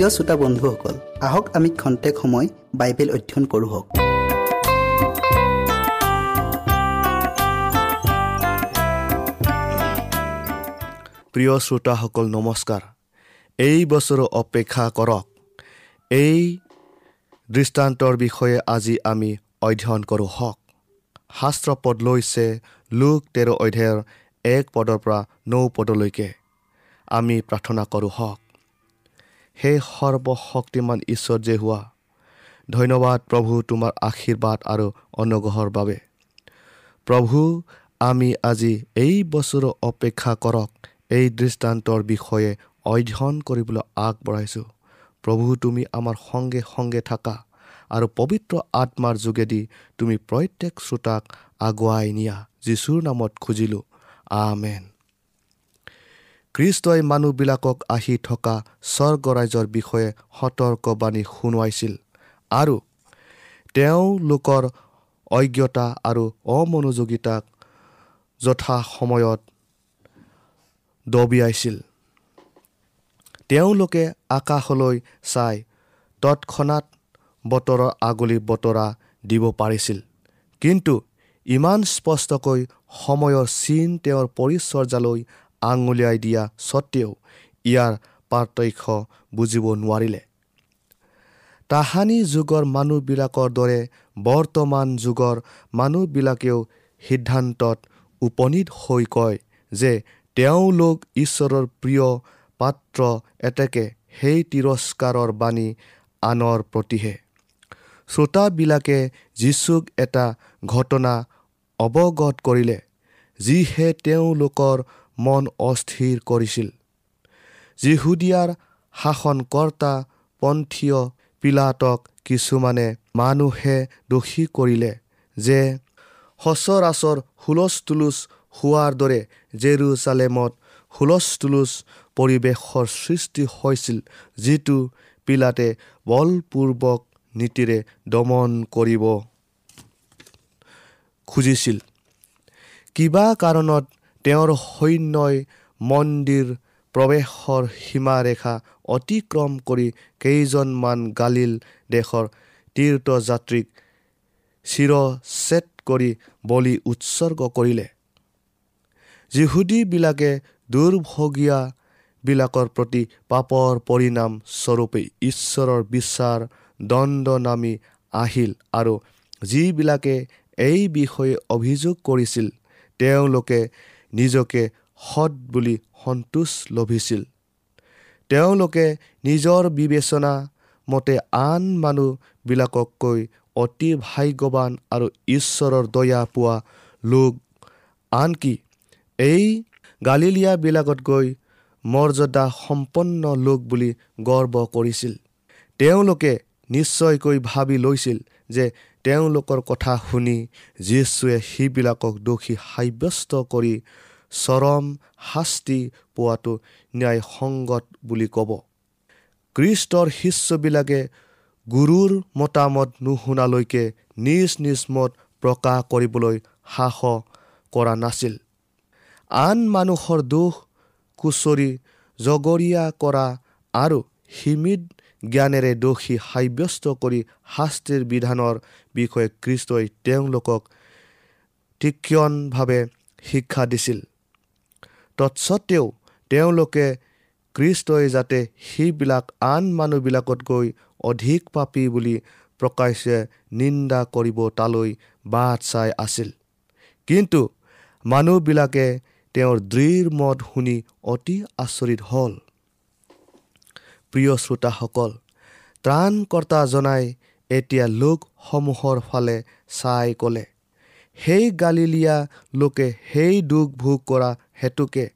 প্ৰিয় শ্ৰোতা বন্ধুসকল আহক আমি খন্তেক সময় বাইবেল অধ্যয়ন কৰোঁ হওক। প্ৰিয় শ্ৰোতাসকল নমস্কাৰ। এই বছৰো অপেক্ষা কৰক। এই দৃষ্টান্তৰ বিষয়ে আজি আমি অধ্যয়ন কৰোঁ হওক। শাস্ত্ৰ পদ লৈছে লোক তেৰ অধ্যায়ৰ এক পদৰ পৰা নৌ পদলৈকে। আমি প্ৰাৰ্থনা কৰোঁ হওক। সেই সৰ্বশক্তিমান ঈশ্বৰ যে হোৱা ধন্যবাদ প্ৰভু তোমাৰ আশীৰ্বাদ আৰু অনুগ্ৰহৰ বাবে। প্ৰভু আমি আজি এই বছৰো অপেক্ষা কৰক এই দৃষ্টান্তৰ বিষয়ে অধ্যয়ন কৰিবলৈ আগবঢ়াইছোঁ। প্ৰভু তুমি আমাৰ সংগে সংগে থাকা আৰু পবিত্ৰ আত্মাৰ যোগেদি তুমি প্ৰত্যেক শ্ৰোতাক আগুৱাই নিয়া যীশুৰ নামত খুজিলোঁ। আমেন। খ্ৰীষ্টই মানুহবিলাকক আহি থকা স্বৰ্গৰাজ্যৰ বিষয়ে সতৰ্কবাণী শুনোৱাইছিল আৰু তেওঁলোকৰ অজ্ঞতা আৰু অমনোযোগিতাক যথা সময়ত দবিয়াইছিল। তেওঁলোকে আকাশলৈ চাই তৎক্ষণাত বতৰৰ আগলি বতৰা দিব পাৰিছিল। কিন্তু ইমান স্পষ্টকৈ সময়ৰ চিন তেওঁৰ পৰিচৰ্যালৈ আঙুলিয়াই দিয়া স্বত্তেও ইয়াৰ পাৰ্থক্য বুজিব নোৱাৰিলে। তাহানি যুগৰ মানুহবিলাকৰ দৰে বৰ্তমান যুগৰ মানুহবিলাকেও সিদ্ধান্তত উপনীত হৈ কয় যে তেওঁলোক ঈশ্বৰৰ প্ৰিয় পাত্ৰ এতেকে সেই তিৰস্কাৰৰ বাণী আনৰ প্ৰতিহে। শ্ৰোতাবিলাকে যীচুক এটা ঘটনা অৱগত কৰিলে যিহে তেওঁলোকৰ মন অস্থিৰ কৰিছিল। যিহুদিয়াৰ শাসনকৰ্তা পন্থীয় পিলাতক কিছুমানে মানুহে দোষী কৰিলে যে সচৰাচৰ হুলস্থুলুচ হোৱাৰ দৰে জেৰুচালেমত হুলস্থুলুচ পৰিৱেশৰ সৃষ্টি হৈছিল যিটো পিলাতে বলপূৰ্বক নীতিৰে দমন কৰিব খুজিছিল। কিবা কাৰণত তেওঁৰ সৈন্যই মন্দিৰ প্ৰৱেশৰ সীমাৰেখা অতিক্ৰম কৰি কেইজনমান গালিল দেশৰ তীৰ্থযাত্ৰীক চিৰচেট কৰি বলি উৎসৰ্গ কৰিলে। যিহুদীবিলাকে দুৰ্ভগীয়াবিলাকৰ প্ৰতি পাপৰ পৰিণাম স্বৰূপে ঈশ্বৰৰ বিচাৰ দণ্ড নামি আহিল আৰু যিবিলাকে এই বিষয়ে অভিযোগ কৰিছিল তেওঁলোকে নিজকে সৎ বুলি সন্তোষ লভিছিল। তেওঁলোকে নিজৰ বিবেচনা মতে আন মানুহবিলাকতকৈ অতি ভাগ্যৱান আৰু ঈশ্বৰৰ দয়া পোৱা লোক। আনকি এই গালিলিয়াবিলাকতকৈ মৰ্যাদা সম্পন্ন লোক বুলি গৰ্ব কৰিছিল। তেওঁলোকে নিশ্চয়কৈ ভাবি লৈছিল যে তেওঁলোকৰ কথা শুনি যীশুৱে সেইবিলাকক দোষী সাব্যস্ত কৰি চৰম শাস্তি পোৱাটো ন্যায়সংগত বুলি ক'ব। কৃষ্টৰ শিষ্যবিলাকে গুৰুৰ মতামত নুশুনালৈকে নিজ নিজ মত প্ৰকাশ কৰিবলৈ সাহস কৰা নাছিল। আন মানুহৰ দোষ কুচৰি জগৰীয়া কৰা আৰু সীমিত জ্ঞানেৰে দোষী সাব্যস্ত কৰি শাস্তিৰ বিধানৰ বিষয়ে কৃষ্টই তেওঁলোকক তীক্ষণভাৱে শিক্ষা দিছিল। তৎসত্বেও তেওঁলোকে কৃষ্টই যাতে সেইবিলাক আন মানুহবিলাকতকৈ অধিক পাপী বুলি প্ৰকাশ্যে নিন্দা কৰিব তালৈ বাট চাই আছিল। কিন্তু মানুহবিলাকে তেওঁৰ দৃঢ় মত শুনি অতি আচৰিত হ'ল। প্ৰিয় শ্ৰোতাসকল ত্ৰাণকৰ্তাজনাই এতিয়া লোকসমূহৰ ফালে চাই ক'লে সেই গালিলীয়া লোকে সেই দুখ ভোগ কৰা হেতুকে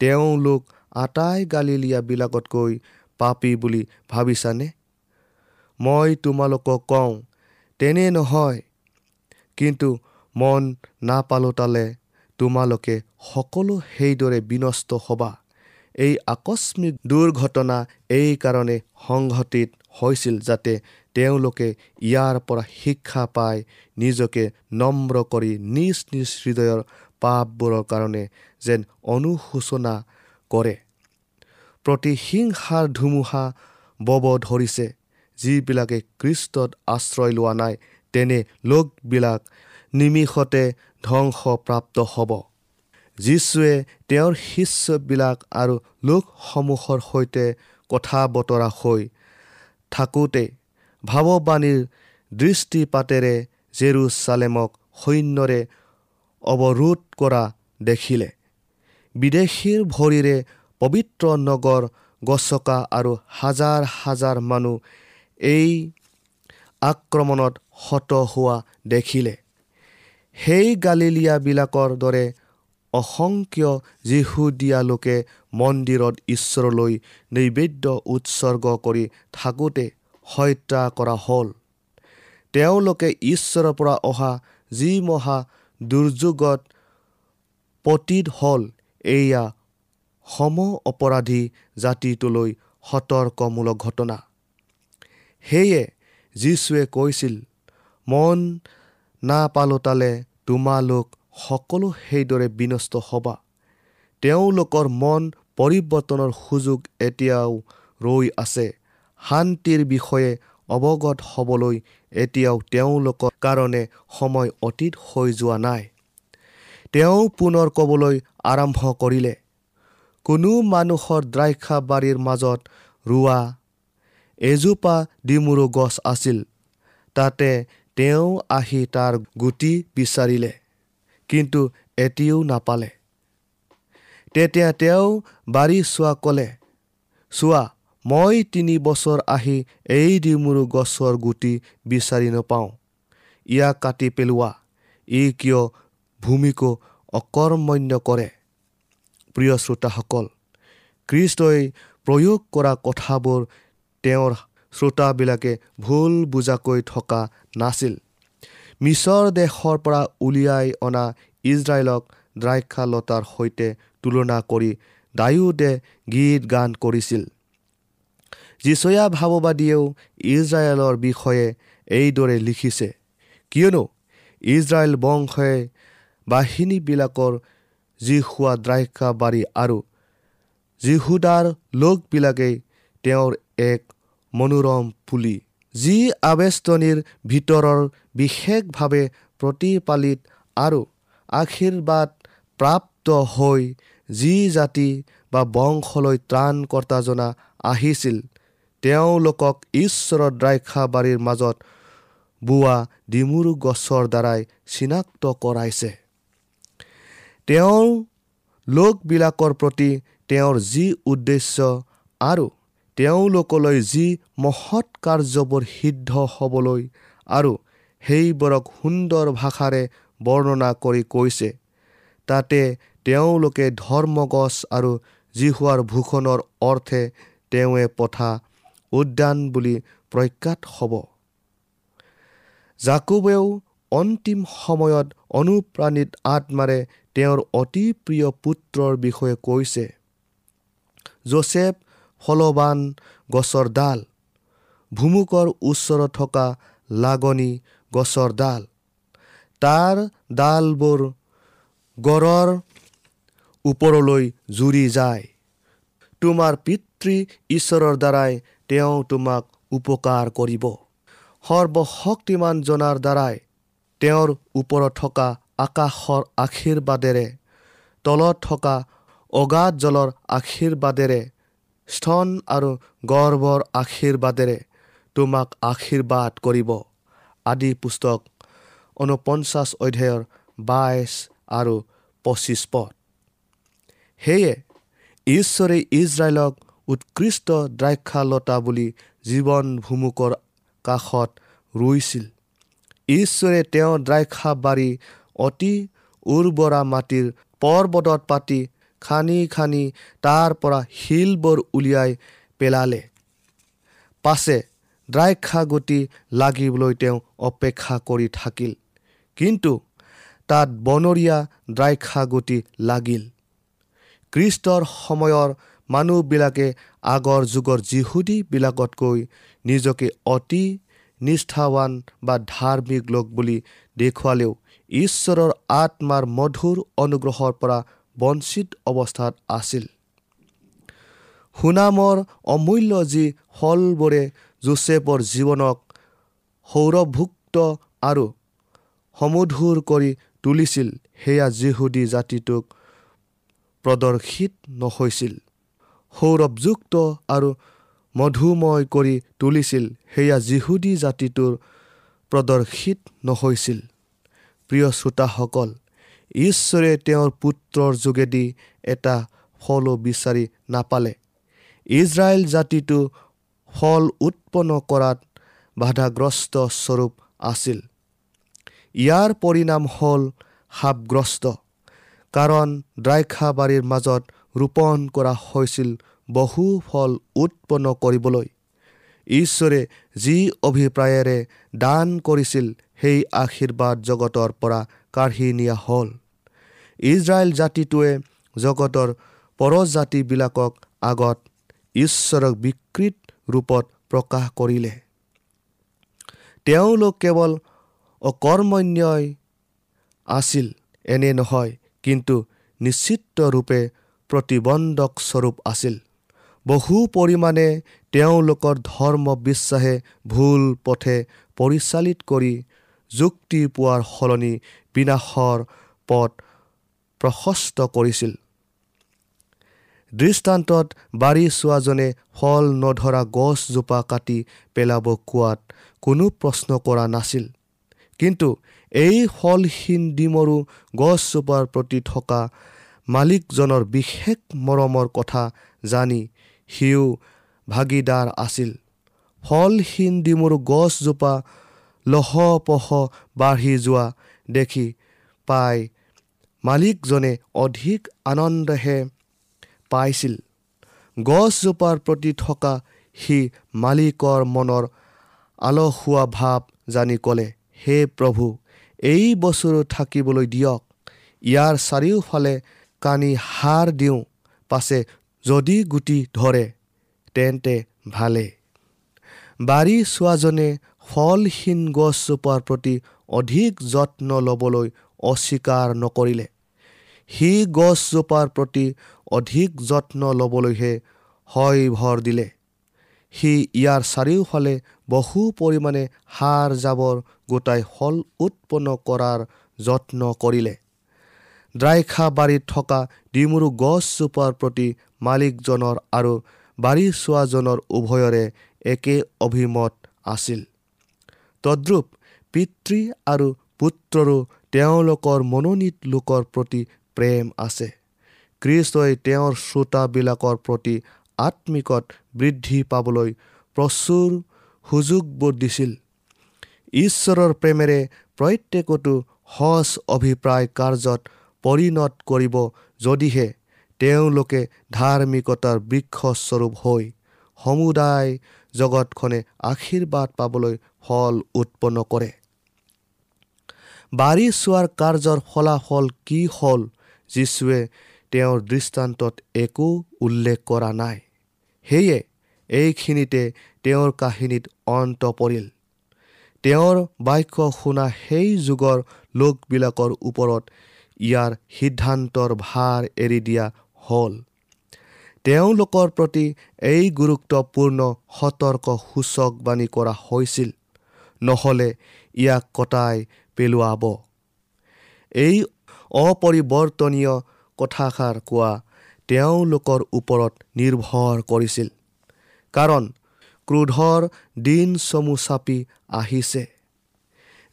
তেওঁলোক আটাই গালিলীয়াবিলাকতকৈ পাপী বুলি ভাবিছানে? মই তোমালোকক কওঁ তেনে নহয়। কিন্তু মন নাপালোতালে তোমালোকে সকলো সেইদৰে বিনষ্ট হ'বা। এই আকস্মিক দুৰ্ঘটনা এইকাৰণে সংঘটিত হৈছিল যাতে তেওঁলোকে ইয়াৰ পৰা শিক্ষা পাই নিজকে নম্ৰ কৰি নিজ নিজ হৃদয়ৰ পাপবোৰৰ কাৰণে যেন অনুশোচনা কৰে। প্ৰতিহিংসাৰ ধুমুহা বব ধৰিছে। যিবিলাকে কৃষ্টত আশ্ৰয় লোৱা নাই তেনে লোকবিলাক নিমিষতে ধ্বংসপ্ৰাপ্ত হ'ব। যীশুৱে তেওঁৰ শিষ্যবিলাক আৰু লোকসমূহৰ সৈতে কথা বতৰা হৈ থাকোঁতে ভাৱবাণীৰ দৃষ্টিপাতেৰে জেৰুচালেমক সৈন্যৰে অৱৰোধ কৰা দেখিলে। বিদেশীৰ ভৰিৰে পবিত্ৰ নগৰ গছকা আৰু হাজাৰ হাজাৰ মানুহ এই আক্ৰমণত হত হোৱা দেখিলে। সেই গালিলিয়াবিলাকৰ দৰে অসংখ্য যীহুদীয়া লোকে মন্দিৰত ঈশ্বৰলৈ নৈবেদ্য উৎসৰ্গ কৰি থাকোঁতে হত্যা কৰা হ'ল। তেওঁলোকে ঈশ্বৰৰ পৰা অহা যি মহা দুৰ্যোগত পতীত হ'ল এয়া সম অপৰাধী জাতিটোলৈ সতৰ্কমূলক ঘটনা। সেয়ে যীশুৱে কৈছিল মন নাপালোতালে তোমালোক সকলো সেইদৰে বিনষ্ট হ'বা। তেওঁলোকৰ মন পৰিৱৰ্তনৰ সুযোগ এতিয়াও ৰৈ আছে। শান্তিৰ বিষয়ে অৱগত হ'বলৈ এতিয়াও তেওঁলোকৰ কাৰণে সময় অতীত হৈ যোৱা নাই। তেওঁ পুনৰ ক'বলৈ আৰম্ভ কৰিলে কোনো মানুহৰ দ্ৰাক্ষা বাৰীৰ মাজত ৰোৱা এজোপা ডিমুৰু গছ আছিল। তাতে তেওঁ আহি তাৰ গুটি বিচাৰিলে। কিন্তু এটিও নাপালে। তেতিয়া তেওঁ বাৰী চোৱা ক'লে চোৱা মই তিনি বছৰ আহি এই ডিমুৰু গছৰ গুটি বিচাৰি নাপাওঁ। ইয়াক কাটি পেলোৱা। ই কিয় ভূমিকো অকৰ্মণ্য কৰে? প্ৰিয় শ্ৰোতাসকল কৃষ্টই প্ৰয়োগ কৰা কথাবোৰ তেওঁৰ শ্ৰোতাবিলাকে ভুল বুজাকৈ থকা নাছিল। মিছৰ দেশৰ পৰা উলিয়াই অনা ইজৰাইলক দ্ৰাক্ষালতাৰ সৈতে তুলনা কৰি ডায়ুদে গীত গান কৰিছিল। যিচয়া ভাৱবাদীয়েও ইজৰাইলৰ বিষয়ে এইদৰে লিখিছে কিয়নো ইজৰাইল বংশই বাহিনীবিলাকৰ যি খোৱা দ্ৰাক্ষা বাৰী আৰু যিহুদাৰ লোকবিলাকেই তেওঁৰ এক মনোৰম পুলি। যি আৱেষ্টনীৰ ভিতৰৰ বিশেষভাৱে প্ৰতিপালিত আৰু আশীৰ্বাদ প্ৰাপ্ত হৈ যি জাতি বা বংশলৈ ত্ৰাণকৰ্তা জনা আহিছিল তেওঁলোকক ঈশ্বৰৰ দ্ৰাক্ষা বাৰীৰ মাজত বোৱা ডিমুৰু গছৰ দ্বাৰাই চিনাক্ত কৰাইছে। তেওঁৰ লোকবিলাকৰ প্ৰতি তেওঁৰ যি উদ্দেশ্য আৰু তেওঁলোকলৈ যি মহৎ কাৰ্যবোৰ সিদ্ধ হ'বলৈ আৰু সেইবোৰক সুন্দৰ ভাষাৰে বৰ্ণনা কৰি কৈছে তাতে তেওঁলোকে ধৰ্মগছ আৰু জিহুৱাৰ ভূষণৰ অৰ্থে তেওঁৱে পথা উদ্যান বুলি প্ৰখ্যাত হ'ব। জাকুবেও অন্তিম সময়ত অনুপ্ৰাণিত আত্মাৰে তেওঁৰ অতি প্ৰিয় পুত্ৰৰ বিষয়ে কৈছে জোচেফ ফলবান গছৰ ডাল ভুমুকৰ ওচৰত থকা লাগনি গছৰ ডাল। তাৰ ডালবোৰ গড়ৰ ওপৰলৈ জুৰি যায়। তোমাৰ পিতৃ ঈশ্বৰৰ দ্বাৰাই তেওঁ তোমাক উপকাৰ কৰিব। সৰ্বশক্তিমান জনাৰ দ্বাৰাই তেওঁৰ ওপৰত থকা আকাশৰ আশীৰ্বাদেৰে তলত থকা অগাধ জলৰ আশীৰ্বাদেৰে স্তন আৰু গৰ্ভৰ আশীৰ্বাদেৰে তোমাক আশীৰ্বাদ কৰিব। আদি পুস্তক ঊনপঞ্চাছ অধ্যায়ৰ বাইছ আৰু পঁচিছ পদ। সেয়ে ঈশ্বৰে ইজৰাইলক উৎকৃষ্ট দ্ৰাক্ষালতা বুলি জীৱন ভুমুকৰ কাষত ৰুইছিল। ঈশ্বৰে তেওঁৰ দ্ৰাক্ষা বাৰী অতি উৰ্বৰা মাটিৰ পৰ্বতত পাতি খানি খানি তাৰ পৰা শিলবোৰ উলিয়াই পেলালে। পাছে দ্ৰাক্ষাগুটি লাগিবলৈ তেওঁ অপেক্ষা কৰি থাকিল। কিন্তু তাত বনৰীয়া দ্ৰাক্ষাগুটি লাগিল। খ্ৰীষ্টৰ সময়ৰ মানুহবিলাকে আগৰ যুগৰ যিহুদীবিলাকতকৈ নিজকে অতি নিষ্ঠাৱান বা ধাৰ্মিক লোক বুলি দেখুৱালেও ঈশ্বৰৰ আত্মাৰ মধুৰ অনুগ্ৰহৰ পৰা বঞ্চিত অৱস্থাত আছিল। সুনামৰ অমূল্য যি ফলবোৰে জোচেফৰ জীৱনক সৌৰভুক্ত আৰু সমধুৰ কৰি তুলিছিল সেয়া যিহুদী জাতিটোক প্ৰদৰ্শিত নহৈছিল সৌৰভযুক্ত আৰু মধুময় কৰি তুলিছিল সেয়া যিহুদী জাতিটোৰ প্ৰদৰ্শিত নহৈছিল প্ৰিয় শ্ৰোতাসকল ঈশ্বৰে তেওঁৰ পুত্ৰৰ যোগেদি এটা ফলো বিচাৰি নাপালে। ইজৰাইল জাতিটো ফল উৎপন্ন কৰাত বাধাগ্ৰস্ত স্বৰূপ আছিল। ইয়াৰ পৰিণাম হ'ল সাপগ্ৰস্ত কাৰণ দ্ৰাক্ষাবাৰীৰ মাজত ৰোপণ কৰা হৈছিল বহু ফল উৎপন্ন কৰিবলৈ। ঈশ্বৰে যি অভিপ্ৰায়েৰে দান কৰিছিল সেই আশীৰ্বাদ জগতৰ পৰা কাঢ়ি নিয়া হ'ল। ইজৰাইল জাতিটোৱে জগতৰ পৰজাতিবিলাকক আগত ঈশ্বৰক বিকৃত ৰূপত প্ৰকাশ কৰিলে। তেওঁলোক কেৱল অকৰ্মণ্যই আছিল এনে নহয় কিন্তু নিশ্চিতৰূপে প্ৰতিবন্ধক স্বৰূপ আছিল। বহু পৰিমাণে তেওঁলোকৰ ধৰ্ম বিশ্বাসে ভুল পথে পৰিচালিত কৰি যুক্তি পোৱাৰ সলনি বিনাশৰ পথ প্ৰশস্ত কৰিছিল। দৃষ্টান্তত বাৰী চোৱাজনে ফল নধৰা গছজোপা কাটি পেলাব কোৱাত কোনো প্ৰশ্ন কৰা নাছিল। কিন্তু এই ফলহীন ডিমৰু গছজোপাৰ প্ৰতি থকা মালিকজনৰ বিশেষ মৰমৰ কথা জানি সিও ভাগিদাৰ আছিল। ফলহীন ডিমৰু গছজোপা লহপহ বাঢ়ি যোৱা দেখি পাই মালিকজনে অধিক আনন্দেহে পাইছিল। গছজোপাৰ প্ৰতি থকা সি মালিকৰ মনৰ আলসুৱা ভাৱ জানি ক'লে হে প্ৰভু এই বছৰো থাকিবলৈ দিয়ক। ইয়াৰ চাৰিওফালে কানি সাৰ দিওঁ পাছে যদি গুটি ধৰে তেন্তে ভালে। বাৰী চোৱাজনে ফলহীন গছজোপাৰ প্ৰতি অধিক যত্ন ল'বলৈ অস্বীকাৰ নকৰিলে। সি গছজোপাৰ প্ৰতি অধিক যত্ন ল'বলৈহে হয় ভৰ দিলে। সি ইয়াৰ চাৰিওফালে বহু পৰিমাণে সাৰ জাবৰ গোটাই ফল উৎপন্ন কৰাৰ যত্ন কৰিলে। দ্ৰাক্ষা বাৰীত থকা ডিমৰু গছজোপাৰ প্ৰতি মালিকজনৰ আৰু বাৰী চোৱাজনৰ উভয়ৰে একে অভিমত আছিল। তদ্ৰূপ পিতৃ আৰু পুত্ৰৰো তেওঁলোকৰ মনোনীত লোকৰ প্ৰতি প্ৰেম আছে। কৃষ্টই তেওঁৰ শ্ৰোতাবিলাকৰ প্ৰতি আত্মিকত বৃদ্ধি পাবলৈ প্ৰচুৰ সুযোগবোৰ দিছিল। ঈশ্বৰৰ প্ৰেমেৰে প্ৰত্যেকতো সজ অভিপ্ৰায় কাৰ্যত পৰিণত কৰিব যদিহে তেওঁলোকে ধাৰ্মিকতাৰ বৃক্ষস্বৰূপ হৈ সমুদায় জগতখনে আশীৰ্বাদ পাবলৈ ফল উৎপন্ন কৰে। বাৰী চোৱাৰ কাৰ্যৰ ফলাফল কি হ'ল যীশুৱে তেওঁৰ দৃষ্টান্তত একো উল্লেখ কৰা নাই। সেয়ে এইখিনিতে তেওঁৰ কাহিনীত অন্ত পৰিল। তেওঁৰ বাক্য শুনা সেই যুগৰ লোকবিলাকৰ ওপৰত ইয়াৰ সিদ্ধান্তৰ ভাৰ এৰি দিয়া হ'ল। তেওঁলোকৰ প্ৰতি এই গুৰুত্বপূৰ্ণ সতৰ্ক সূচকবাণী কৰা হৈছিল। নহ'লে ইয়াক কটাই পেলোৱাব। এই অপৰিৱৰ্তনীয় কথাষাৰ কোৱা তেওঁলোকৰ ওপৰত নিৰ্ভৰ কৰিছিল। কাৰণ ক্ৰোধৰ দিন চমু চাপি আহিছে।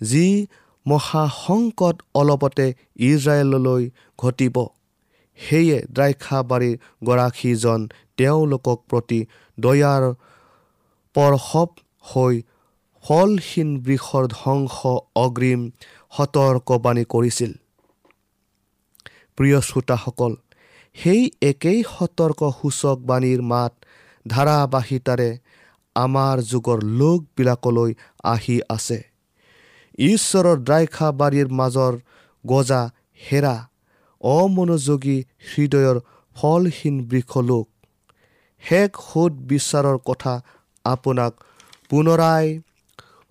যি মহাসংকট অলপতে ইজৰাইললৈ ঘটিব। সেয়ে দ্ৰাক্ষাবাৰীৰ গৰাকীজন তেওঁলোকক প্ৰতি দয়াৰ পৰশৱ হৈ ফলহীন বৃষৰ ধ্বংস অগ্ৰিম সতৰ্কবাণী কৰিছিল। প্ৰিয় শ্ৰোতাসকল সেই একেই সতৰ্ক সূচকবাণীৰ মাত ধাৰাবাহিতাৰে আমাৰ যুগৰ লোকবিলাকলৈ আহি আছে। ঈশ্বৰৰ দ্ৰাক্ষাবাৰীৰ মাজৰ গজা হেৰা অমনোযোগী হৃদয়ৰ ফলহীন বৃক্ষলোক শেষ সোধ বিচাৰৰ কথা আপোনাক পুনৰাই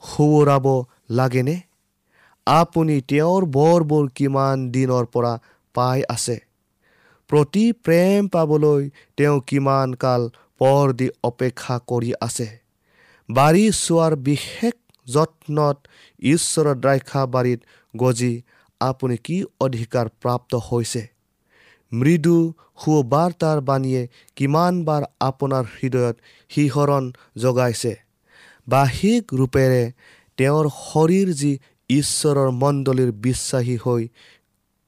সোঁৱৰাব লাগেনে? আপুনি তেওঁৰ বৰবোৰ কিমান দিনৰ পৰা পাই আছে? প্ৰতি প্ৰেম পাবলৈ তেওঁ কিমান কাল পৰ দি অপেক্ষা কৰি আছে? বাৰী চোৱাৰ বিশেষ যত্নত ঈশ্বৰৰ দ্ৰাক্ষা বাৰীত গজি আপুনি কি অধিকাৰ প্ৰাপ্ত হৈছে? মৃদু সুবাৰ্তাৰ বাণীয়ে কিমানবাৰ আপোনাৰ হৃদয়ত শিহৰণ জগাইছে বাহিক ৰূপেৰে তেওঁৰ শৰীৰ যি ঈশ্বৰৰ মণ্ডলীৰ বিশ্বাসী হৈ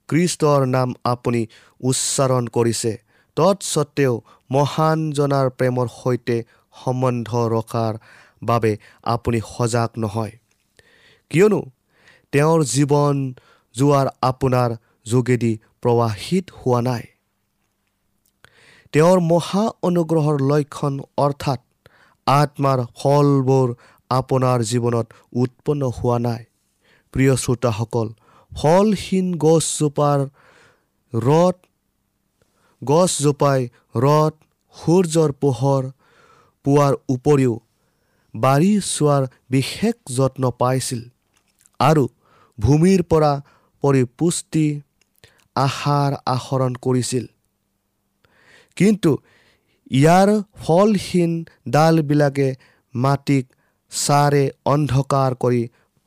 কৃষ্টৰ নাম আপুনি উচ্চাৰণ কৰিছে তৎসত্বেও মহান জনাৰ প্ৰেমৰ সৈতে সম্বন্ধ ৰখাৰ বাবে আপুনি সজাগ নহয়। কিয়নো তেওঁৰ জীৱন যোৱাৰ আপোনাৰ যোগেদি প্ৰৱাহিত হোৱা নাই। তেওঁৰ মহা অনুগ্ৰহৰ লক্ষণ অৰ্থাৎ আত্মাৰ ফলবোৰ আপোনাৰ জীৱনত উৎপন্ন হোৱা নাই। প্ৰিয় শ্ৰোতাসকল ফলহীন গছজোপাৰ ৰদ গছজোপাই ৰদ সূৰ্যৰ পোহৰ পোৱাৰ উপৰিও বাৰী চোৱাৰ বিশেষ যত্ন পাইছিল। আৰু ভূমিৰ পৰা পৰিপুষ্টি আহাৰ আহৰণ কৰিছিল। কিন্তু ইয়াৰ ফলহীন ডালবিলাকে মাটিক চাৰে অন্ধকাৰ কৰি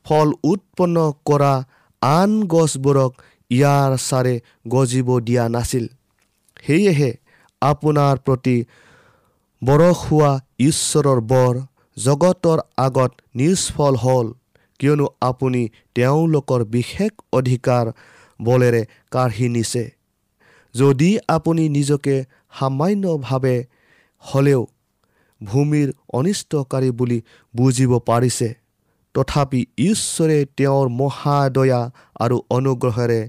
ফল উৎপন্ন কৰা আন গছবোৰক ইয়াৰ চাৰে গজিব দিয়া নাছিল। সেয়েহে আপোনাৰ প্ৰতি বৰষুৱা ঈশ্বৰৰ বৰ জগতৰ আগত নিষ্ফল হ'ল। কিয়নো আপুনি তেওঁলোকৰ বিশেষ অধিকাৰ বলেৰে কাঢ়ি নিছে। যদি আপুনি নিজকে সামান্যভাৱে হ'লেও ভূমিৰ অনিষ্টকাৰী বুলি বুজিব পাৰিছে তথাপি ঈশ্বৰে তেওঁৰ মহাদয়া আৰু অনুগ্ৰহেৰে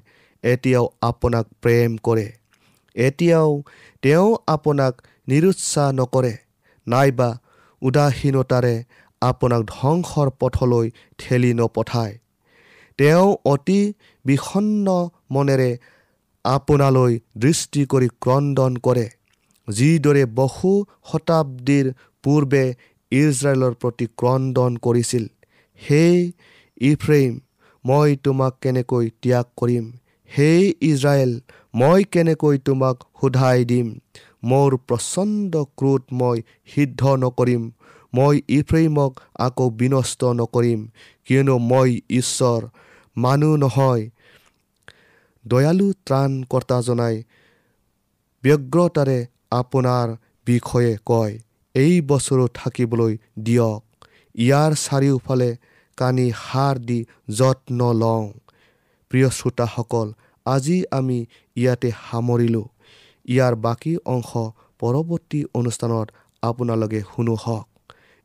এতিয়াও আপোনাক প্ৰেম কৰে। এতিয়াও তেওঁ আপোনাক নিৰুৎসাহ নকৰে নাইবা উদাসীনতাৰে আপোনাক ধ্বংসৰ পথলৈ ঠেলি নপঠায়। তেওঁ অতি বিষণ্ন মনেৰে আপোনালৈ দৃষ্টি কৰি ক্ৰদন কৰে যিদৰে বহু শতাব্দীৰ পূৰ্বে ইজৰাইলৰ প্ৰতি ক্ৰদন কৰিছিল। সেই ইফ্ৰেইম মই তোমাক কেনেকৈ ত্যাগ কৰিম? সেই ইজৰাইল মই কেনেকৈ তোমাক সোধাই দিম? মোৰ প্ৰচণ্ড ক্ৰোধ মই সিদ্ধ নকৰিম। মই ইফ্ৰেইমক আকৌ বিনষ্ট নকৰিম কিয়নো মই ঈশ্বৰ মানুহ নহয়। দয়ালু ত্ৰাণকৰ্তা জনাই ব্যগ্ৰতাৰে আপোনাৰ বিষয়ে কয় এই বছৰো থাকিবলৈ দিয়ক। ইয়াৰ চাৰিওফালে কানি সাৰ দি যত্ন লওঁ। প্ৰিয় শ্ৰোতাসকল আজি আমি ইয়াতে সামৰিলোঁ। ইয়াৰ বাকী অংশ পৰৱৰ্তী অনুষ্ঠানত আপোনালোকে শুনো হওক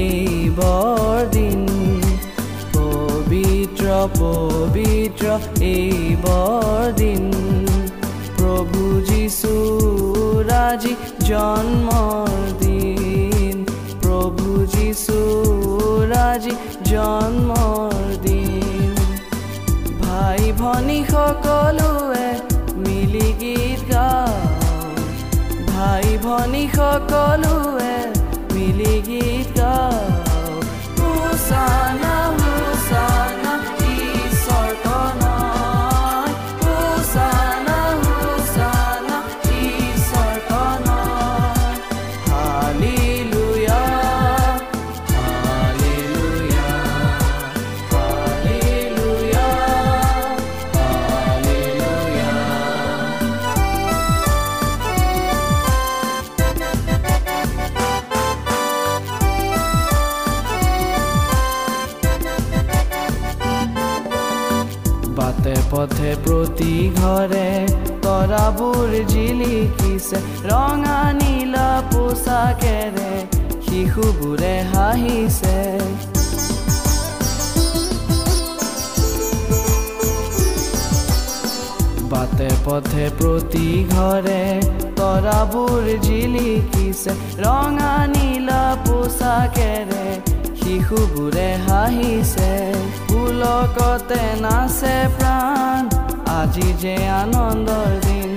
পবিত্ৰ এই বৰদিন পবিত্ৰ পবিত্ৰ এই বৰদিন প্ৰভু যীশু ৰাজি জন্মৰ দিন। প্ৰভু যীশু ৰাজি জন্মৰ দিন। ভাই ভনী সকলোৱে মিলি গীত গাওঁ। ভাই ভনী সকলোৱে পথে প্ৰতি ঘৰে তৰাবোৰ জিলিকিছে ৰঙা নীলা পোচাকেৰে শিশুবোৰে হাঁহিছে পুলকতে নাচে প্ৰাণ আজি যে আনন্দৰ দিন।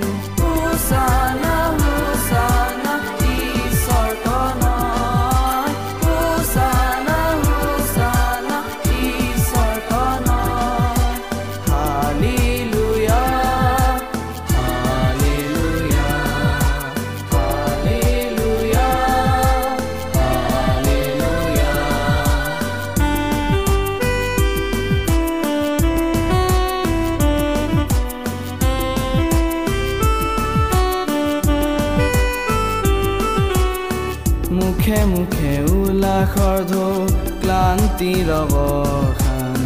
অৱসান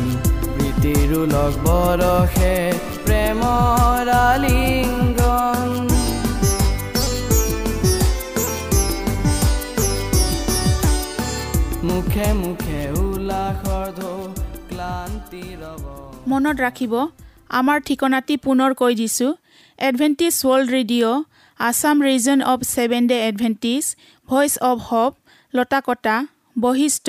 প্ৰীতিৰ লগ বৰষে প্ৰেমৰ আলিংগন মুখে মুখে উল্লাসৰ ঢৌ ক্লান্তিৰ অৱসান। মনত ৰাখিব আমাৰ ঠিকনাটি পুনৰ কৈ দিছোঁ Adventist world radio' Assam region of seven day Adventist voice of hope Lotakata Basistha